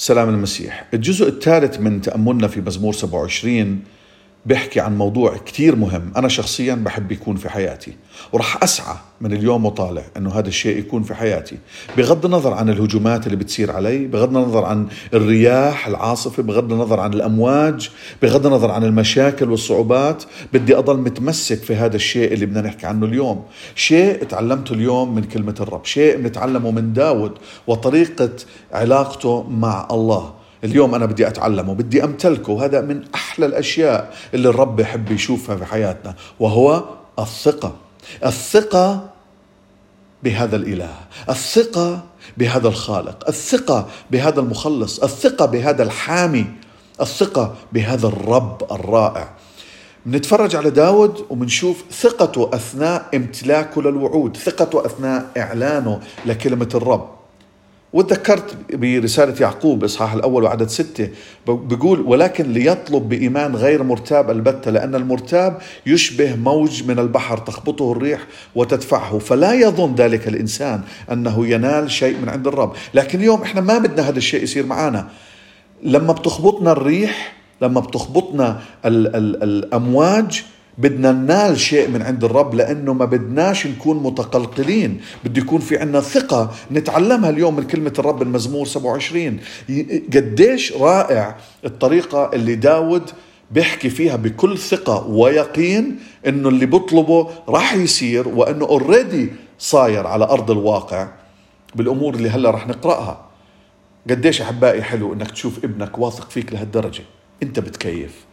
سلام المسيح. الجزء الثالث من تأملنا في مزمور 27 بيحكي عن موضوع كتير مهم. أنا شخصيا بحب يكون في حياتي ورح أسعى من اليوم وطالع أنه هذا الشيء يكون في حياتي. بغض النظر عن الهجومات اللي بتصير علي بغض النظر عن الرياح العاصفة بغض النظر عن الأمواج بغض النظر عن المشاكل والصعوبات بدي أضل متمسك في هذا الشيء اللي بدنا نحكي عنه اليوم. شيء تعلمته اليوم من كلمة الرب شيء نتعلمه من داود وطريقة علاقته مع الله. اليوم أنا بدي أتعلمه بدي أمتلكه وهذا من أحلى الأشياء اللي الرب يحب يشوفها في حياتنا وهو الثقة. الثقة بهذا الإله الثقة بهذا الخالق الثقة بهذا المخلص الثقة بهذا الحامي الثقة بهذا الرب الرائع. نتفرج على داود ومنشوف ثقته أثناء امتلاكه للوعود ثقته أثناء إعلانه لكلمة الرب. وتذكرت برسالة يعقوب إصحاح الأول وعدد ستة بيقول ولكن ليطلب بإيمان غير مرتاب البتة لأن المرتاب يشبه موج من البحر تخبطه الريح وتدفعه فلا يظن ذلك الإنسان أنه ينال شيء من عند الرب. لكن اليوم إحنا ما بدنا هذا الشيء يصير معنا لما بتخبطنا الريح لما بتخبطنا ال ال الأمواج بدنا ننال شيء من عند الرب لأنه ما بدناش نكون متقلقلين. بده يكون في عنا ثقة. نتعلمها اليوم من كلمة الرب المزمور 27 قديش رائع الطريقة اللي داود بيحكي فيها بكل ثقة ويقين إنه اللي بطلبه راح يصير وإنه اوريدي صاير على أرض الواقع بالأمور اللي هلأ رح نقرأها. قديش أحبائي حلو إنك تشوف ابنك واثق فيك لهالدرجة. أنت بتكيف.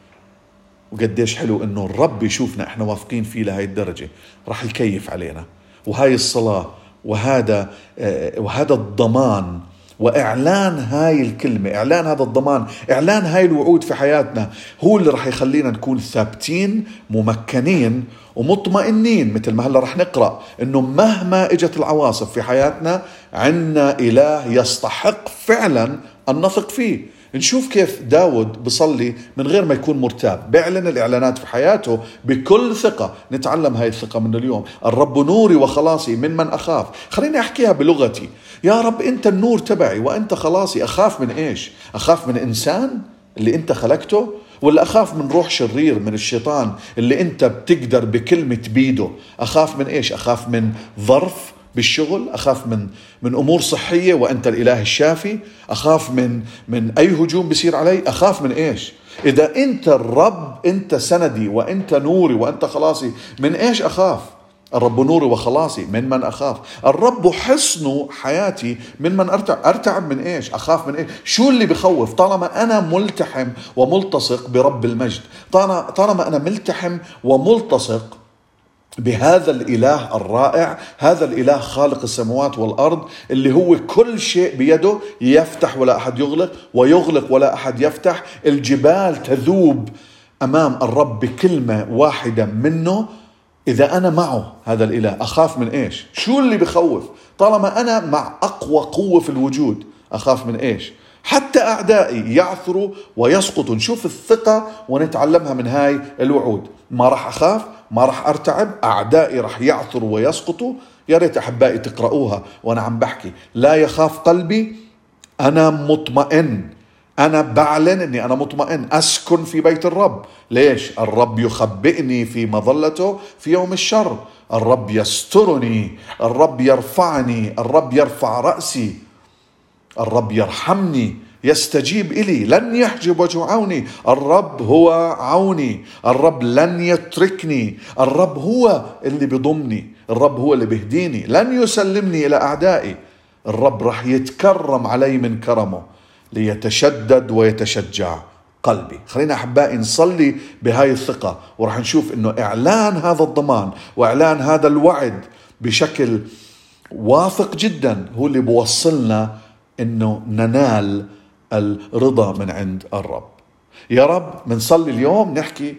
وقديش حلو إنه الرب يشوفنا إحنا واثقين فيه لهي الدرجة. راح يكيف علينا. وهاي الصلاة وهذا آه، وهذا الضمان وإعلان هاي الكلمة إعلان هذا الضمان إعلان هاي الوعود في حياتنا هو اللي راح يخلينا نكون ثابتين ممكنين ومطمئنين مثل ما هلا رح نقرأ إنه مهما إجت العواصف في حياتنا عندنا إله يستحق فعلا أن نثق فيه. نشوف كيف داود بصلي من غير ما يكون مرتاب. بيعلن الإعلانات في حياته بكل ثقة. نتعلم هاي الثقة من اليوم. الرب نوري وخلاصي من من أخاف. خليني أحكيها بلغتي. يا رب أنت النور تبعي وأنت خلاصي. أخاف من إيش؟ أخاف من إنسان اللي أنت خلقته ولا أخاف من روح شرير من الشيطان اللي أنت بتقدر بكلمة بيده أخاف من إيش؟ أخاف من ظرف بالشغل أخاف من من أمور صحية وأنت الإله الشافي أخاف من من أي هجوم بيصير علي أخاف من إيش؟ إذا أنت الرب أنت سندي وأنت نوري وأنت خلاصي من إيش أخاف؟ الرب نوري وخلاصي من من أخاف؟ الرب حصن حياتي من من ارتعب أرتعب من إيش؟ أخاف من إيش؟ شو اللي بخوف؟ طالما أنا ملتحم وملتصق برب المجد طالما أنا ملتحم وملتصق بهذا الإله الرائع هذا الإله خالق السماوات والأرض اللي هو كل شيء بيده يفتح ولا أحد يغلق ويغلق ولا أحد يفتح. الجبال تذوب أمام الرب بكلمة واحدة منه إذا أنا معه هذا الإله أخاف من إيش؟ شو اللي بخوف؟ طالما أنا مع أقوى قوة في الوجود أخاف من إيش؟ حتى أعدائي يعثروا ويسقطوا. نشوف الثقة ونتعلمها من هاي الوعود. ما راح أخاف؟ ما راح أرتعب أعدائي راح يعثروا ويسقطوا. يا ريت أحبائي تقرأوها وأنا عم بحكي. لا يخاف قلبي أنا مطمئن. أنا بعلن إني أنا مطمئن. أسكن في بيت الرب. ليش؟ الرب يخبئني في مظلته في يوم الشر. الرب يسترني. الرب يرفعني. الرب يرفع رأسي. الرب يرحمني. يستجيب إلي لن يحجب وجه عوني. الرب هو عوني. الرب لن يتركني. الرب هو اللي بضمني الرب هو اللي بهديني لن يسلمني إلى أعدائي. الرب رح يتكرم علي من كرمه ليتشدد ويتشجع قلبي. خلينا أحبائي نصلي بهاي الثقة ورح نشوف أنه إعلان هذا الضمان وإعلان هذا الوعد بشكل واثق جدا هو اللي بوصلنا أنه ننال الرضا من عند الرب. يا رب بنصلي اليوم نحكي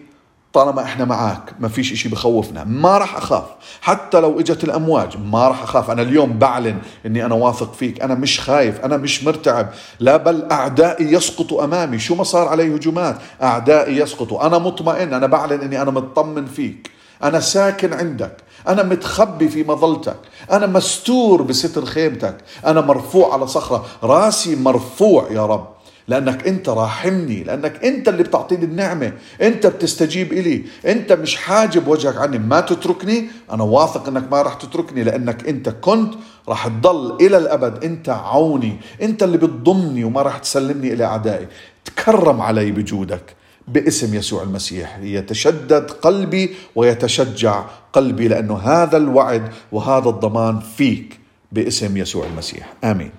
طالما إحنا معك ما فيش إشي بخوفنا ما راح أخاف. حتى لو إجت الأمواج ما راح أخاف. أنا اليوم بعلن إني أنا واثق فيك أنا مش خايف أنا مش مرتعب. لا بل أعدائي يسقطوا أمامي. شو ما صار علي هجومات؟ أعدائي يسقطوا. أنا مطمئن أنا بعلن إني أنا مطمن فيك. أنا ساكن عندك. أنا متخبي في مظلتك. أنا مستور بستر خيمتك. أنا مرفوع على صخرة. راسي مرفوع يا رب. لأنك أنت راحمني. لأنك أنت اللي بتعطيني النعمة. أنت بتستجيب إلي. أنت مش حاجب وجهك عني. ما تتركني. أنا واثق أنك ما راح تتركني. لأنك أنت كنت راح تضل إلى الأبد. أنت عوني. أنت اللي بتضمني وما راح تسلمني إلى أعدائي. تكرم علي بجودك. باسم يسوع المسيح. يتشدد قلبي ويتشجع قلبي لأنه هذا الوعد وهذا الضمان فيك باسم يسوع المسيح. آمين.